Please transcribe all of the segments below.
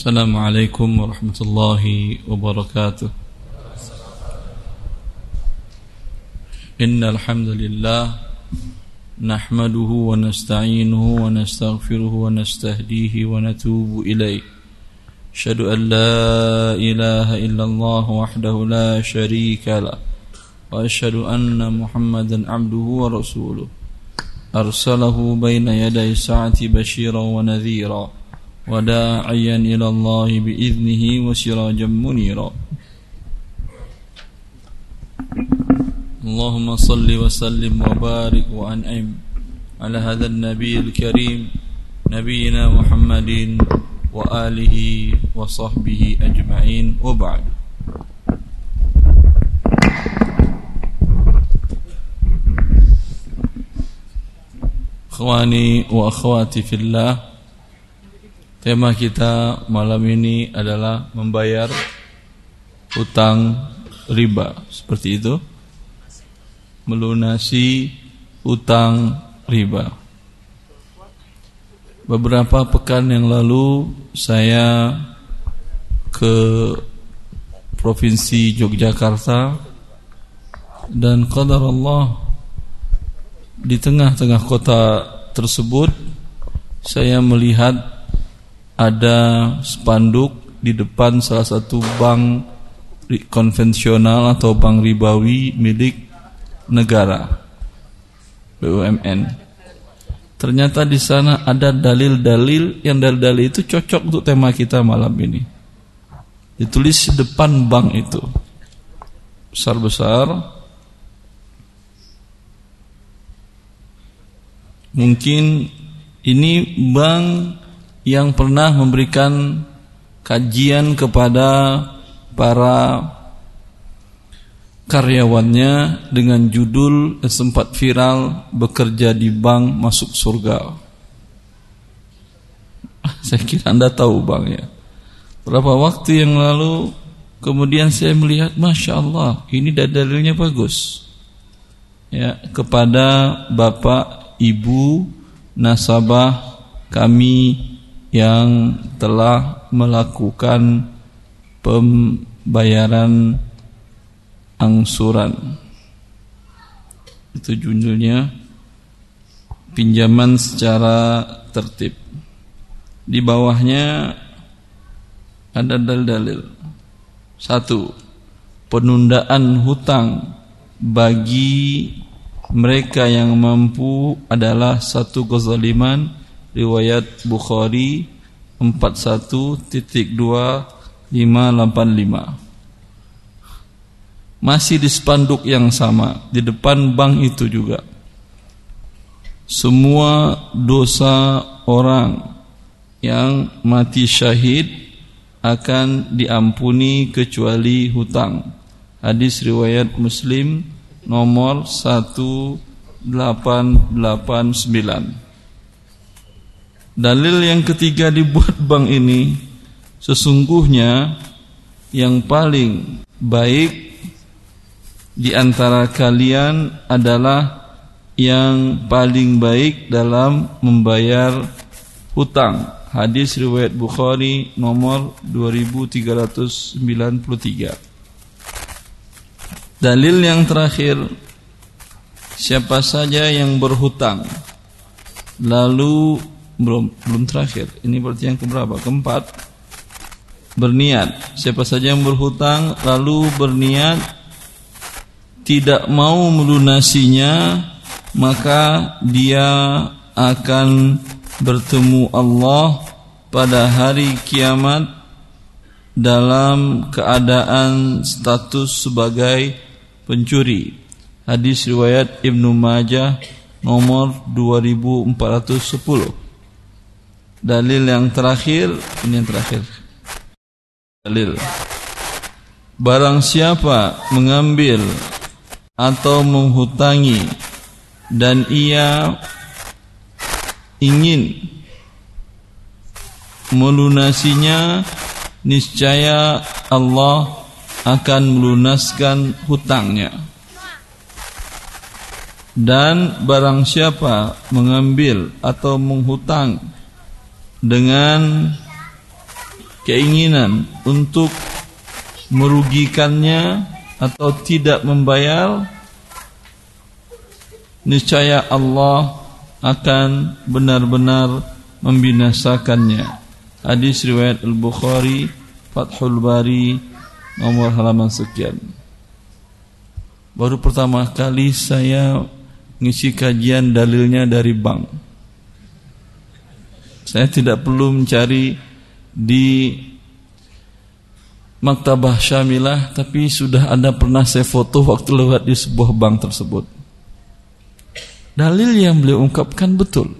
السلام عليكم ورحمة الله وبركاته. إن الحمد لله نحمده ونستعينه ونستغفره ونستهديه ونتوب إليه. أشهد أن لا إله إلا الله وحده لا شريك له. وأشهد أن محمدا عبده ورسوله. أرسله بين يدي الساعة بشيرا ونذيرا. وداعيا إلى الله بإذنه وسراجا منيرا. اللهم صل وسلم وبارك وأنعم على هذا النبي الكريم نبينا محمد وآله وصحبه أجمعين. وبعد. إخواني وأخواتي في الله Tema kita malam ini adalah membayar utang riba. Seperti itu. Melunasi utang riba. Beberapa pekan yang lalu saya ke Provinsi Yogyakarta dan qadar Allah di tengah-tengah kota tersebut saya melihat ada spanduk di depan salah satu bank konvensional atau bank ribawi milik negara BUMN. Ternyata di sana ada dalil-dalil yang dalil-dalil itu cocok untuk tema kita malam ini. Ditulis di depan bank itu. Besar-besar. Mungkin ini bank yang pernah memberikan kajian kepada para karyawannya dengan judul sempat viral bekerja di bank masuk surga. Saya kira Anda tahu bang ya. Berapa waktu yang lalu kemudian saya melihat Masya Allah ini dalilnya bagus. Ya, kepada bapak, ibu, nasabah kami yang telah melakukan pembayaran angsuran. Itu judulnya pinjaman secara tertib. Di bawahnya ada dalil-dalil. Satu, penundaan hutang bagi mereka yang mampu adalah satu kezaliman riwayat Bukhari 41.2585 masih di spanduk yang sama di depan bank itu juga. Semua dosa orang yang mati syahid akan diampuni kecuali hutang. Hadis riwayat Muslim nomor 1889 Dalil yang ketiga dibuat bank ini sesungguhnya yang paling baik di antara kalian adalah yang paling baik dalam membayar hutang. Hadis riwayat Bukhari nomor 2393. Dalil yang terakhir siapa saja yang berhutang lalu belum belum terakhir. Ini berarti yang keberapa? Keempat. Berniat. Siapa saja yang berhutang lalu berniat tidak mau melunasinya, maka dia akan bertemu Allah pada hari kiamat dalam keadaan status sebagai pencuri. Hadis riwayat Ibnu Majah nomor 2410. Dalil yang terakhir, ini yang terakhir. Dalil. Barang siapa mengambil atau menghutangi dan ia ingin melunasinya niscaya Allah akan melunaskan hutangnya dan barang siapa mengambil atau menghutang dengan keinginan untuk merugikannya atau tidak membayar niscaya Allah akan benar-benar membinasakannya. Hadis riwayat Al-Bukhari Fathul Bari nomor halaman sekian. Baru pertama kali saya ngisi kajian dalilnya dari bank saya tidak perlu mencari di maktabah Syamilah tapi sudah ada pernah saya foto waktu lewat di sebuah bank tersebut. Dalil yang beliau ungkapkan betul.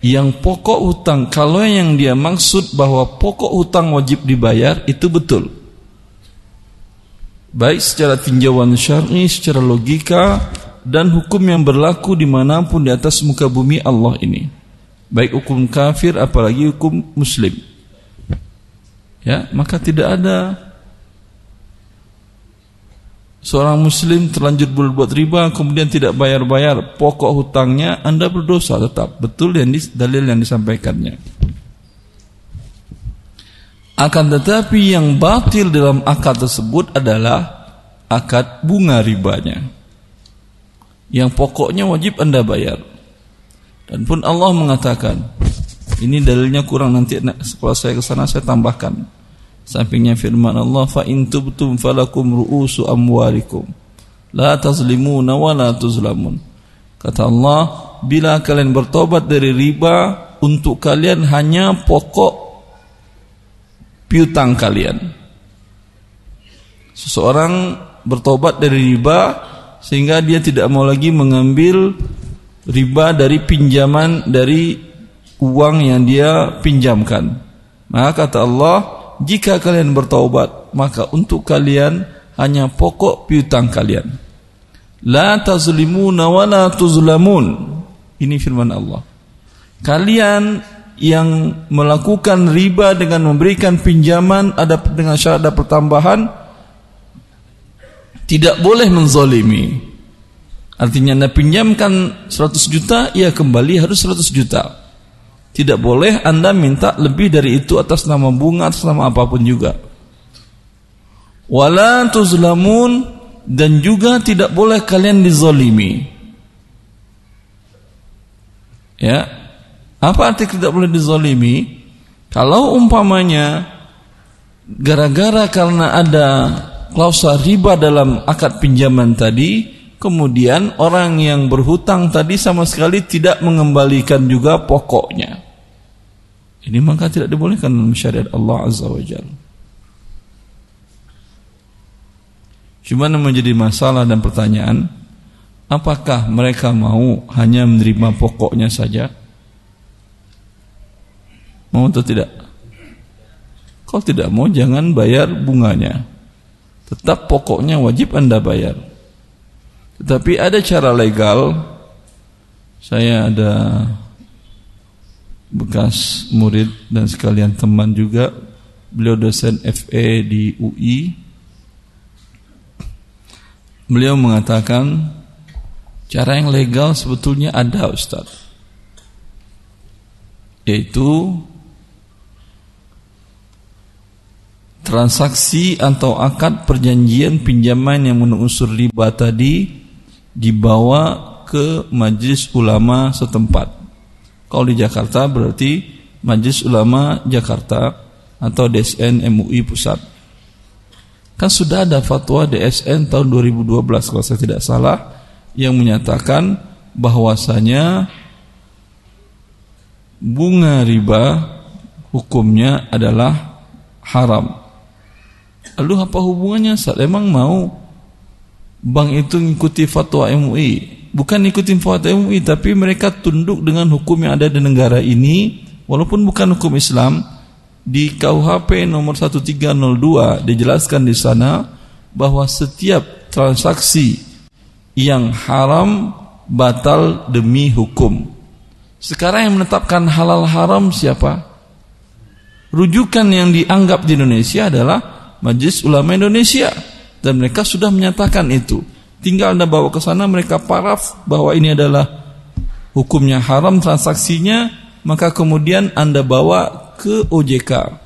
Yang pokok utang kalau yang dia maksud bahwa pokok utang wajib dibayar itu betul. Baik secara tinjauan syar'i, secara logika dan hukum yang berlaku di mana pun di atas muka bumi Allah ini. Baik hukum kafir apalagi hukum muslim. Ya maka tidak ada. Seorang muslim terlanjur berbuat riba kemudian tidak bayar-bayar pokok hutangnya anda berdosa tetap. Betul yang dalil yang disampaikannya. Akan tetapi yang batil dalam akad tersebut adalah akad bunga ribanya yang pokoknya wajib anda bayar dan pun Allah mengatakan ini dalilnya kurang nanti kalau saya ke sana saya tambahkan. Sampingnya firman Allah fa in tubtum falakum ru'usu amwalikum la tazlimuna wa la tuzlamun. Kata Allah, bila kalian bertobat dari riba untuk kalian hanya pokok piutang kalian. Seseorang bertobat dari riba sehingga dia tidak mau lagi mengambil riba dari pinjaman dari uang yang dia pinjamkan. Maka kata Allah, jika kalian bertaubat, maka untuk kalian hanya pokok piutang kalian. La tazlimuna wa la tuzlamun. Ini firman Allah. Kalian yang melakukan riba dengan memberikan pinjaman ada dengan syarat ada pertambahan tidak boleh menzolimi. Artinya Anda pinjamkan 100 juta, ia kembali harus 100 juta. Tidak boleh Anda minta lebih dari itu atas nama bunga, atas nama apa pun juga. Wala tuzlamun dan juga tidak boleh kalian dizolimi. Ya, apa arti tidak boleh dizolimi? Kalau umpamanya gara-gara karena ada klausa riba dalam akad pinjaman tadi, kemudian orang yang berhutang tadi sama sekali tidak mengembalikan juga pokoknya. Ini maka tidak dibolehkan dalam syariat Allah Azza wa Jalla. Cuma menjadi masalah dan pertanyaan, apakah mereka mau hanya menerima pokoknya saja? Mau atau tidak? Kalau tidak mau jangan bayar bunganya. Tetap pokoknya wajib Anda bayar. Tetapi ada cara legal. Saya ada bekas murid dan sekalian teman juga. Beliau dosen FE di UI. Beliau mengatakan cara yang legal sebetulnya ada Ustaz. Yaitu transaksi atau akad perjanjian pinjaman yang menunsur riba tadi dibawa ke majlis ulama setempat. Kalau di Jakarta berarti Majelis Ulama Jakarta atau DSN MUI Pusat. Kan sudah ada fatwa DSN tahun 2012 kalau saya tidak salah yang menyatakan bahwasanya bunga riba hukumnya adalah haram. Lalu apa hubungannya saat emang mau bank itu ngikuti fatwa MUI? bukan ikutin fatwa MUI tapi mereka tunduk dengan hukum yang ada di negara ini walaupun bukan hukum Islam di KUHP nomor 1302 dijelaskan di sana bahwa setiap transaksi yang haram batal demi hukum. Sekarang yang menetapkan halal haram siapa? Rujukan yang dianggap di Indonesia adalah Majelis Ulama Indonesia dan mereka sudah menyatakan itu. Tinggal Anda bawa ke sana mereka paraf bahwa ini adalah hukumnya haram transaksinya maka kemudian Anda bawa ke OJK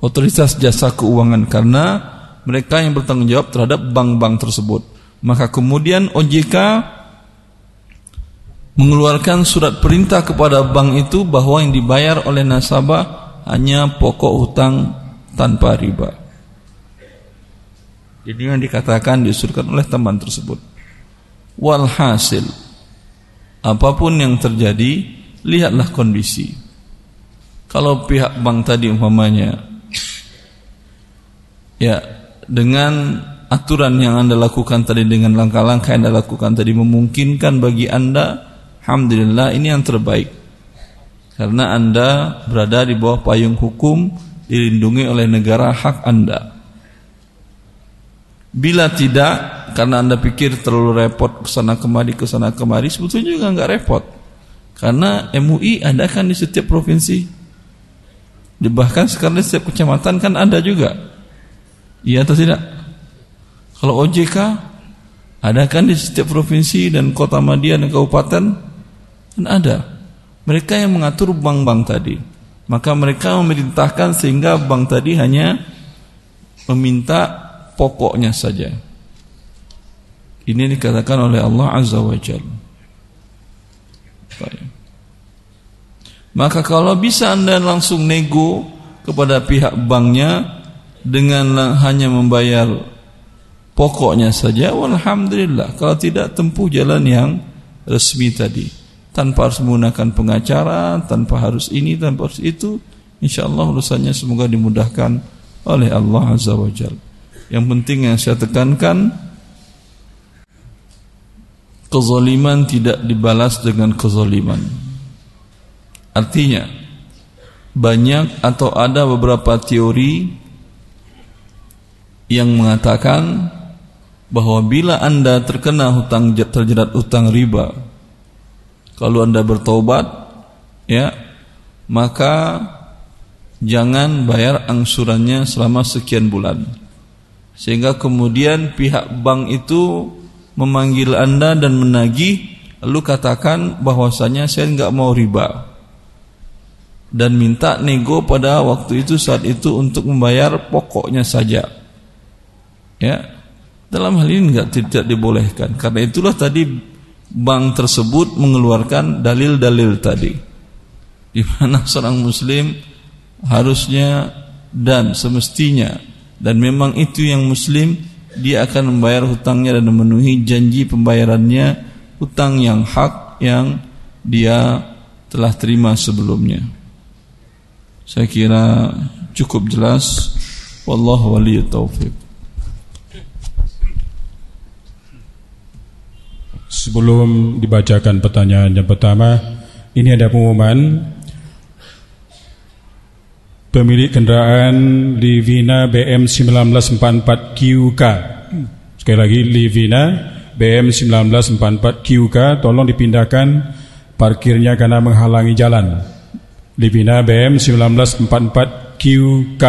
Otoritas Jasa Keuangan karena mereka yang bertanggung jawab terhadap bank-bank tersebut. Maka kemudian OJK mengeluarkan surat perintah kepada bank itu bahwa yang dibayar oleh nasabah hanya pokok hutang tanpa riba. Jadi yang dikatakan diusulkan oleh teman tersebut. Walhasil apa pun yang terjadi, lihatlah kondisi. Kalau pihak bank tadi umpamanya ya dengan aturan yang Anda lakukan tadi dengan langkah-langkah yang Anda lakukan tadi memungkinkan bagi Anda Alhamdulillah ini yang terbaik karena Anda berada di bawah payung hukum dilindungi oleh negara hak Anda bila tidak karena Anda pikir terlalu repot ke sana kemari ke sana kemari sebetulnya juga nggak repot karena MUI ada kan di setiap provinsi bahkan sekarang di setiap kecamatan kan ada juga iya atau tidak kalau OJK ada kan di setiap provinsi dan kota Madia dan kabupaten kan ada. Mereka yang mengatur bank-bank tadi. Maka mereka memerintahkan sehingga bank tadi hanya meminta pokoknya saja. Ini dikatakan oleh Allah Azza wa Jalla. Maka kalau bisa anda langsung nego kepada pihak banknya dengan hanya membayar pokoknya saja alhamdulillah kalau tidak tempuh jalan yang resmi tadi tanpa harus menggunakan pengacara tanpa harus ini tanpa harus itu insyaallah urusannya semoga dimudahkan oleh Allah azza wajalla yang penting yang saya tekankan kezaliman tidak dibalas dengan kezaliman. Artinya banyak atau ada beberapa teori yang mengatakan bahwa bila anda terkena hutang terjerat hutang riba kalau anda bertobat ya maka jangan bayar angsurannya selama sekian bulan sehingga kemudian pihak bank itu memanggil anda dan menagih lalu katakan bahwasanya saya enggak mau riba dan minta nego pada waktu itu saat itu untuk membayar pokoknya saja ya dalam hal ini tidak tidak dibolehkan. Karena itulah tadi bank tersebut mengeluarkan dalil-dalil tadi. Di mana seorang muslim harusnya dan semestinya dan memang itu yang muslim dia akan membayar hutangnya dan memenuhi janji pembayarannya hutang yang hak yang dia telah terima sebelumnya. Saya kira cukup jelas. Wallahu waliyut taufiq. Sebelum dibacakan pertanyaan yang pertama, ini ada pengumuman pemilik kendaraan Livina BM 1944 QK. Sekali lagi Livina BM 1944 QK tolong dipindahkan parkirnya karena menghalangi jalan. Livina BM 1944 QK.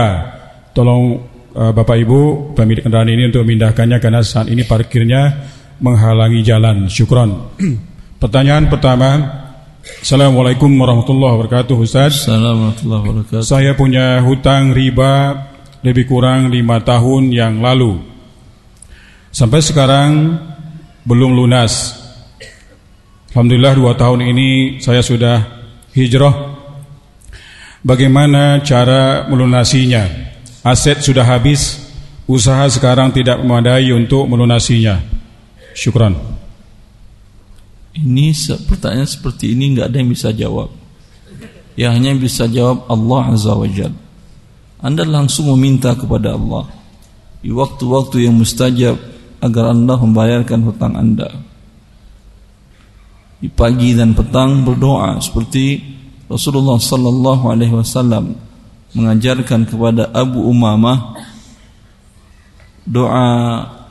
Tolong uh, Bapak Ibu pemilik kendaraan ini untuk memindahkannya karena saat ini parkirnya menghalangi jalan. Syukron. Pertanyaan pertama, Assalamualaikum warahmatullahi wabarakatuh Ustaz. Assalamualaikum warahmatullahi wabarakatuh. Saya punya hutang riba lebih kurang lima tahun yang lalu. Sampai sekarang belum lunas. Alhamdulillah dua tahun ini saya sudah hijrah. Bagaimana cara melunasinya? Aset sudah habis, usaha sekarang tidak memadai untuk melunasinya. Syukran. Ini pertanyaan seperti ini nggak ada yang bisa jawab. Ya hanya bisa jawab Allah Azza wa Jal. Anda langsung meminta kepada Allah di waktu-waktu yang mustajab agar Anda membayarkan hutang Anda. Di pagi dan petang berdoa seperti Rasulullah sallallahu alaihi wasallam mengajarkan kepada Abu Umamah doa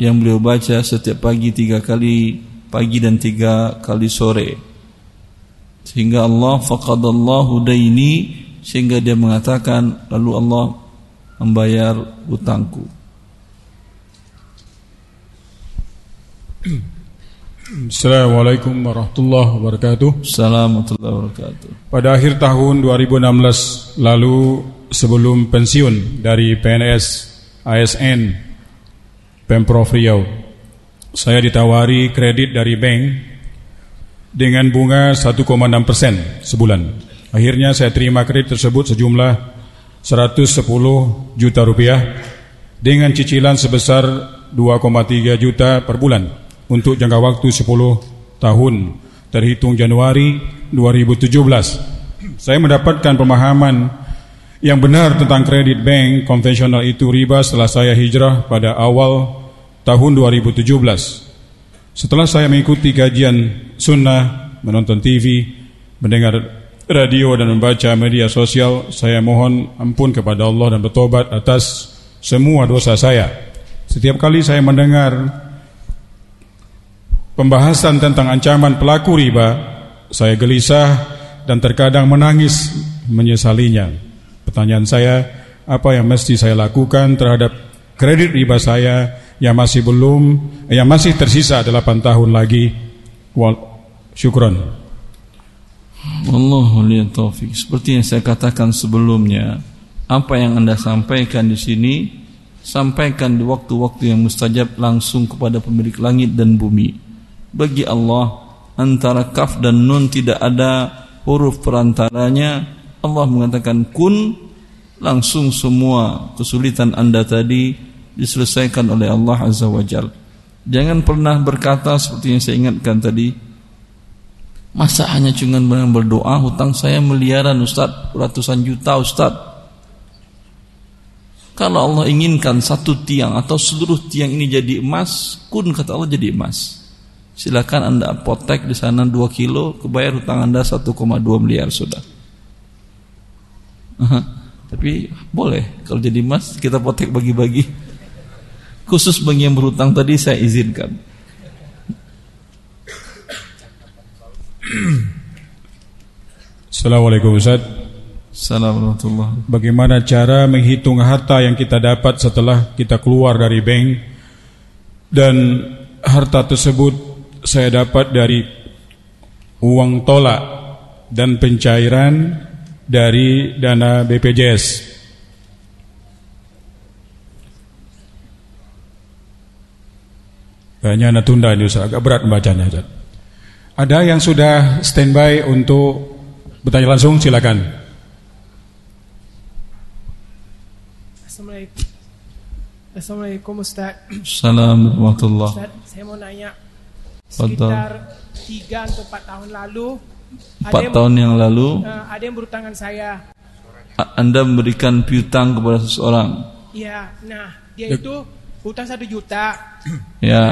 yang beliau baca setiap pagi tiga kali pagi dan tiga kali sore sehingga Allah faqadallahu daini sehingga dia mengatakan lalu Allah membayar hutangku Assalamualaikum warahmatullahi wabarakatuh. Assalamualaikum warahmatullahi wabarakatuh. Pada akhir tahun 2016 lalu sebelum pensiun dari PNS ASN Pemprov Riau, saya ditawari kredit dari bank dengan bunga 1,6 persen sebulan. Akhirnya saya terima kredit tersebut sejumlah 110 juta rupiah dengan cicilan sebesar 2,3 juta per bulan untuk jangka waktu 10 tahun terhitung Januari 2017. Saya mendapatkan pemahaman yang benar tentang kredit bank konvensional itu riba setelah saya hijrah pada awal tahun 2017. Setelah saya mengikuti kajian sunnah, menonton TV, mendengar radio dan membaca media sosial, saya mohon ampun kepada Allah dan bertobat atas semua dosa saya. Setiap kali saya mendengar pembahasan tentang ancaman pelaku riba, saya gelisah dan terkadang menangis menyesalinya. Pertanyaan saya, apa yang mesti saya lakukan terhadap kredit riba saya yang masih belum yang masih tersisa 8 tahun lagi? Wal syukron. Wallahu taufik. Seperti yang saya katakan sebelumnya, apa yang Anda sampaikan di sini sampaikan di waktu-waktu yang mustajab langsung kepada pemilik langit dan bumi. Bagi Allah antara kaf dan nun tidak ada huruf perantaranya. Allah mengatakan kun langsung semua kesulitan Anda tadi diselesaikan oleh Allah Azza wa Jal. Jangan pernah berkata seperti yang saya ingatkan tadi, masa hanya cuma berdoa hutang saya miliaran Ustaz, ratusan juta Ustaz. Kalau Allah inginkan satu tiang atau seluruh tiang ini jadi emas, kun kata Allah jadi emas. Silakan Anda apotek di sana 2 kilo, kebayar hutang Anda 1,2 miliar sudah. Tapi boleh kalau jadi emas kita potek bagi-bagi. Khusus bagi yang berhutang tadi saya izinkan. Assalamualaikum Ustaz. Assalamualaikum Bagaimana cara menghitung harta yang kita dapat setelah kita keluar dari bank dan harta tersebut saya dapat dari uang tolak dan pencairan dari dana BPJS. Kayaknya anda tunda ini Ustaz, agak berat membacanya Ustaz. Ada yang sudah standby untuk bertanya langsung silakan. Assalamualaikum. Assalamualaikum Ustaz. Assalamualaikum Ustaz, saya mau nanya sekitar 3 atau 4 tahun lalu Empat tahun yang lalu uh, ada yang berhutangan saya. Anda memberikan piutang kepada seseorang. Iya, nah dia itu hutang satu juta. Ya.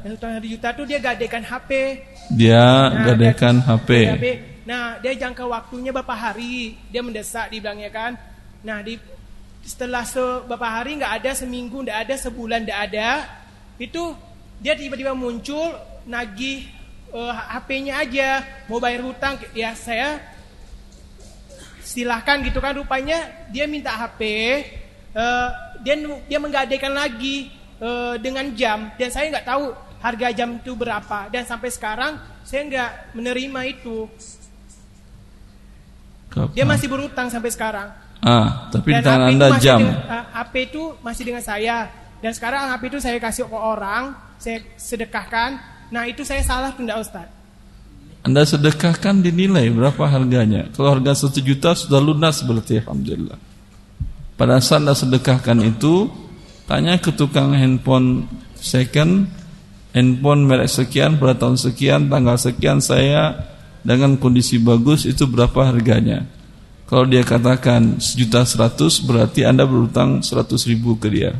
Nah, hutang satu juta tuh dia gadekan HP. Dia nah, gadekan HP. HP. Nah, dia jangka waktunya berapa hari? Dia mendesak dibilangnya kan. Nah, di setelah beberapa hari nggak ada, seminggu nggak ada, sebulan nggak ada, itu dia tiba-tiba muncul nagih uh, HP-nya aja mau bayar hutang ya saya silahkan gitu kan rupanya dia minta HP uh, eh, dia dia menggadaikan lagi uh, dengan jam dan saya nggak tahu harga jam itu berapa dan sampai sekarang saya nggak menerima itu Kapan? dia masih berutang sampai sekarang ah tapi dan tangan anda jam dengan, uh, HP itu masih dengan saya dan sekarang HP itu saya kasih ke orang saya sedekahkan Nah itu saya salah tidak Ustaz? Anda sedekahkan dinilai berapa harganya. Kalau harga satu juta sudah lunas berarti Alhamdulillah. Pada saat Anda sedekahkan itu, tanya ke tukang handphone second, handphone merek sekian, pada tahun sekian, tanggal sekian saya dengan kondisi bagus itu berapa harganya. Kalau dia katakan sejuta seratus berarti Anda berutang seratus ribu ke dia.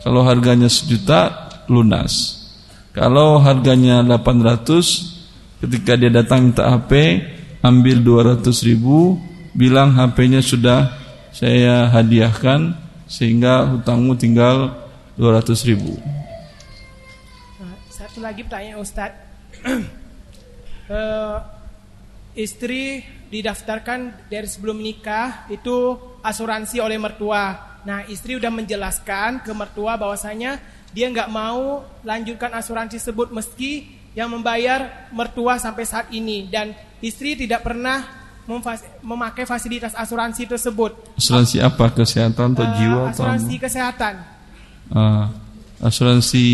Kalau harganya sejuta lunas. Kalau harganya 800 ketika dia datang minta HP ambil 200 ribu bilang HP-nya sudah saya hadiahkan sehingga hutangmu tinggal 200 ribu. Satu lagi pertanyaan Ustadz. uh, istri didaftarkan dari sebelum menikah itu asuransi oleh mertua. Nah istri sudah menjelaskan ke mertua bahwasanya dia nggak mau lanjutkan asuransi tersebut meski yang membayar mertua sampai saat ini dan istri tidak pernah memakai fasilitas asuransi tersebut. Asuransi apa? Kesehatan atau Eh, jiwa atau asuransi apa? kesehatan. Ah, asuransi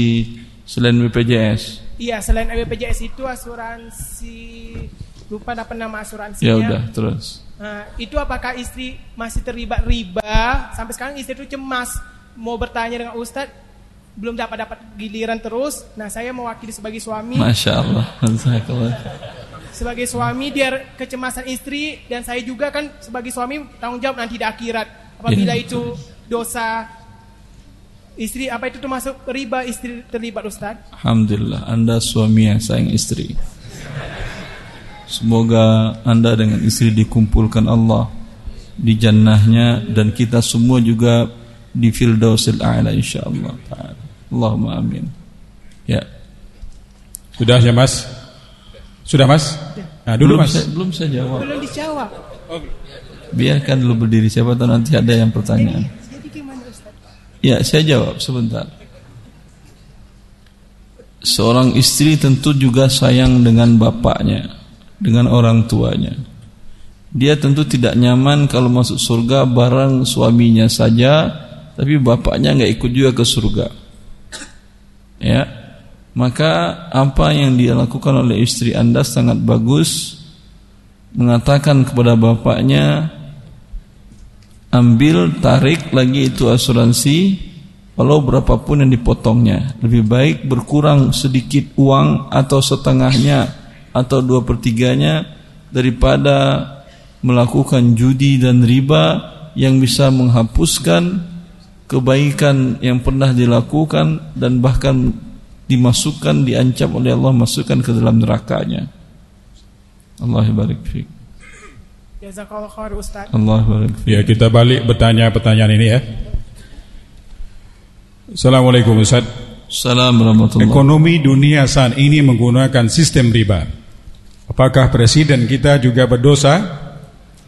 selain BPJS. Iya, selain BPJS itu asuransi lupa apa nama asuransinya. Ya udah, terus. Nah, itu apakah istri masih terlibat riba? Sampai sekarang istri itu cemas mau bertanya dengan Ustadz belum dapat dapat giliran terus. Nah, saya mewakili sebagai suami. Masya Allah. Sebagai suami biar kecemasan istri dan saya juga kan sebagai suami tanggung jawab nanti di akhirat. Apabila Ya, itu dosa istri apa itu termasuk riba istri terlibat Ustaz? Alhamdulillah Anda suami yang sayang istri. Semoga Anda dengan istri dikumpulkan Allah Di jannahnya Dan kita semua juga Di Firdausil A'la insyaAllah ta'ala. Allahumma amin. Ya. Sudah ya Mas? Sudah Mas? Nah, dulu belum Mas. Saya, belum saya jawab. Belum dijawab. Biarkan dulu berdiri Siapa tahu nanti ada yang pertanyaan jadi gimana Ustaz? Ya saya jawab sebentar. Seorang istri tentu juga sayang dengan bapaknya Dengan orang tuanya. Dia tentu tidak nyaman kalau masuk surga bareng suaminya saja Tapi bapaknya nggak ikut juga ke surga. Ya Maka apa yang dia lakukan oleh istri anda sangat bagus. Mengatakan kepada bapaknya ambil tarik lagi itu asuransi walau berapapun yang dipotongnya. Lebih baik berkurang sedikit uang atau setengahnya atau dua pertiganya daripada melakukan judi dan riba yang bisa menghapuskan kebaikan yang pernah dilakukan dan bahkan dimasukkan diancam oleh Allah masukkan ke dalam nerakanya Allah barik fiik Ustaz Allah barik fiik Ya, kita balik bertanya pertanyaan ini ya. Assalamualaikum Ustaz. Assalamualaikum warahmatullahi Ekonomi dunia saat ini menggunakan sistem riba. Apakah presiden kita juga berdosa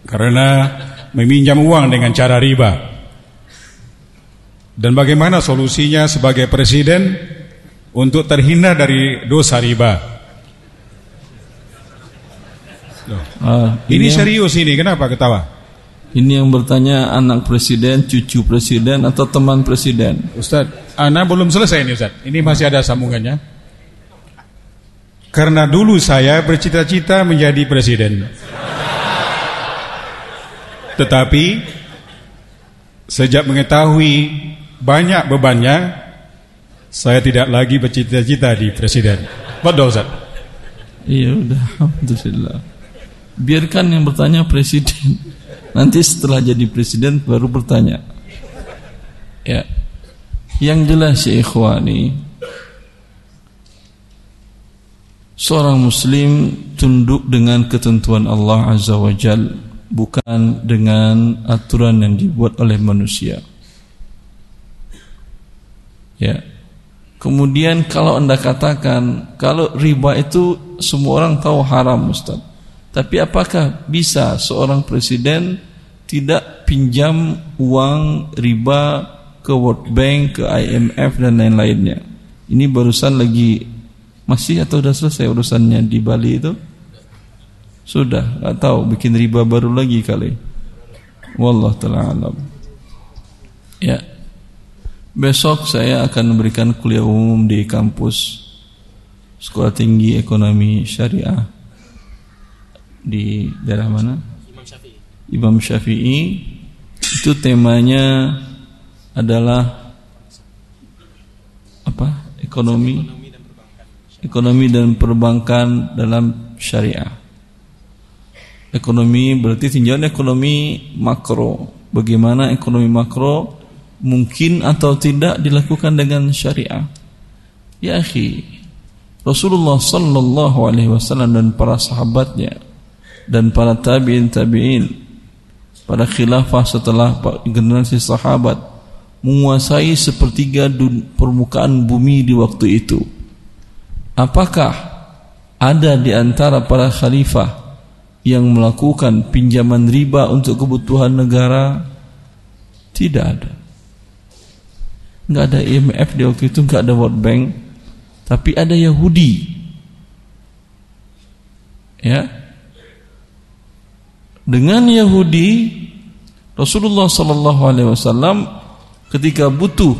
karena meminjam uang dengan cara riba? Dan bagaimana solusinya sebagai presiden untuk terhindar dari dosa riba? Loh, Ah, ini yang- serius ini, kenapa ketawa? Ini yang bertanya anak presiden, cucu presiden atau teman presiden? Ustaz, Ana belum selesai ini Ustaz. Ini masih ada sambungannya. Karena dulu saya bercita-cita menjadi presiden. Tetapi sejak mengetahui banyak bebannya, saya tidak lagi bercita-cita di presiden. Betul Ustaz. Iya udah, alhamdulillah. Biarkan yang bertanya presiden. Nanti setelah jadi presiden baru bertanya. Ya. Yang jelas ya ikhwani, seorang muslim tunduk dengan ketentuan Allah Azza wa Jal, bukan dengan aturan yang dibuat oleh manusia. Ya. Kemudian kalau anda katakan kalau riba itu semua orang tahu haram Ustaz. Tapi apakah bisa seorang presiden tidak pinjam uang riba ke World Bank, ke IMF dan lain-lainnya? Ini barusan lagi masih atau sudah selesai urusannya di Bali itu? Sudah, nggak tahu bikin riba baru lagi kali. Wallah taala alam. Ya. Besok saya akan memberikan kuliah umum di kampus Sekolah Tinggi Ekonomi Syariah di daerah mana? Imam Syafi'i. Itu temanya adalah apa? Ekonomi ekonomi dan perbankan dalam syariah. Ekonomi berarti tinjauan ekonomi makro. Bagaimana ekonomi makro mungkin atau tidak dilakukan dengan syariah. Ya akhi, Rasulullah sallallahu alaihi wasallam dan para sahabatnya dan para tabi'in tabi'in pada khilafah setelah generasi sahabat menguasai sepertiga permukaan bumi di waktu itu. Apakah ada di antara para khalifah yang melakukan pinjaman riba untuk kebutuhan negara? Tidak ada. Nggak ada IMF di waktu itu, nggak ada World Bank, tapi ada Yahudi Ya. Dengan Yahudi Rasulullah sallallahu alaihi wasallam ketika butuh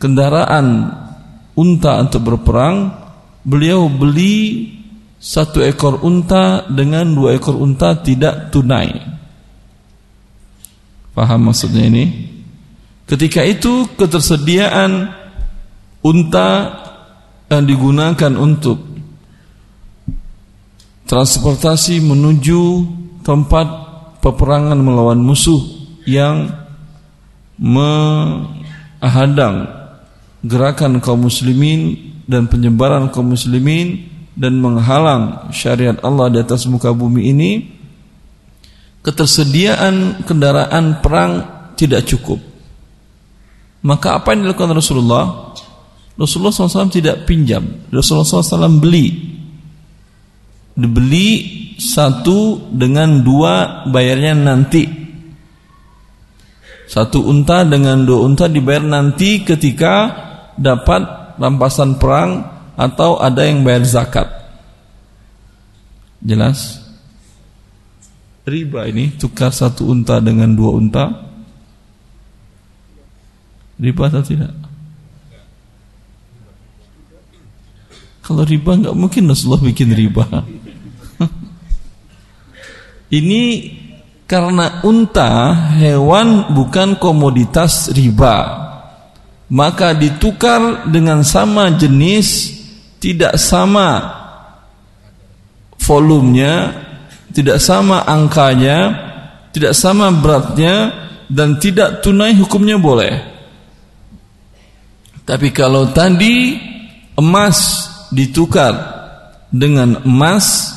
kendaraan unta untuk berperang, beliau beli satu ekor unta dengan dua ekor unta tidak tunai. Paham maksudnya ini? Ketika itu ketersediaan unta yang digunakan untuk transportasi menuju tempat peperangan melawan musuh yang menghadang gerakan kaum muslimin dan penyebaran kaum muslimin dan menghalang syariat Allah di atas muka bumi ini ketersediaan kendaraan perang tidak cukup maka apa yang dilakukan Rasulullah? Rasulullah SAW tidak pinjam. Rasulullah SAW beli. Dibeli satu dengan dua bayarnya nanti. Satu unta dengan dua unta dibayar nanti ketika dapat rampasan perang atau ada yang bayar zakat. Jelas? Riba ini tukar satu unta dengan dua unta riba atau tidak kalau riba nggak mungkin Rasulullah bikin riba ini karena unta hewan bukan komoditas riba. Maka ditukar dengan sama jenis tidak sama volumenya, tidak sama angkanya, tidak sama beratnya dan tidak tunai hukumnya boleh. Tapi kalau tadi emas ditukar dengan emas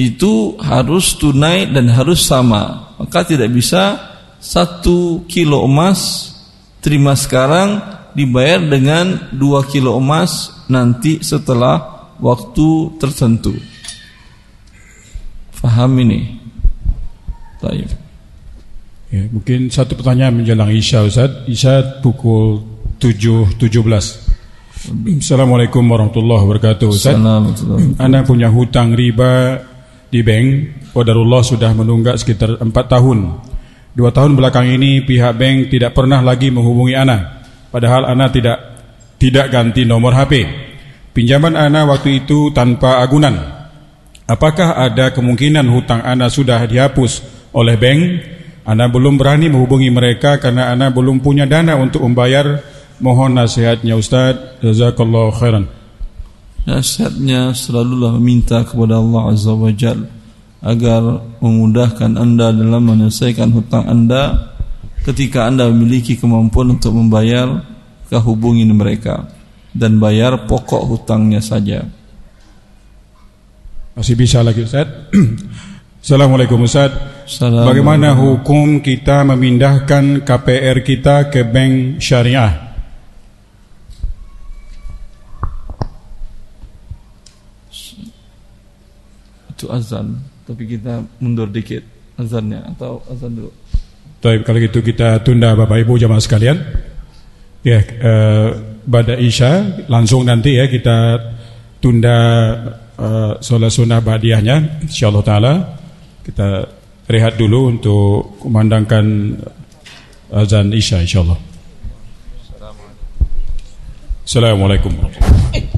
itu harus tunai dan harus sama. Maka tidak bisa satu kilo emas terima sekarang dibayar dengan dua kilo emas nanti setelah waktu tertentu. Faham ini? Taib. Ya, mungkin satu pertanyaan menjelang Isya Ustaz. Isya pukul 7.17. Assalamualaikum warahmatullahi wabarakatuh Ustaz. Anda punya hutang riba di bank, Qadarullah sudah menunggak sekitar 4 tahun. Dua tahun belakang ini pihak bank tidak pernah lagi menghubungi Ana. Padahal Ana tidak tidak ganti nomor HP. Pinjaman Ana waktu itu tanpa agunan. Apakah ada kemungkinan hutang Ana sudah dihapus oleh bank? Ana belum berani menghubungi mereka karena Ana belum punya dana untuk membayar. Mohon nasihatnya Ustaz. Jazakallahu khairan. Nasihatnya selalulah meminta kepada Allah Azza wa Jal agar memudahkan anda dalam menyelesaikan hutang anda ketika anda memiliki kemampuan untuk membayar kehubungin mereka dan bayar pokok hutangnya saja. Masih bisa lagi Ustaz? Assalamualaikum Ustaz. Bagaimana hukum kita memindahkan KPR kita ke bank syariah? Itu azan tapi kita mundur dikit azannya atau azan dulu Baik, kalau gitu kita tunda Bapak Ibu jamaah sekalian. Ya, eh, pada Isya langsung nanti ya kita tunda eh, sholat sunnah badiahnya insyaallah taala. Kita rehat dulu untuk memandangkan azan Isya insyaallah. Assalamualaikum warahmatullahi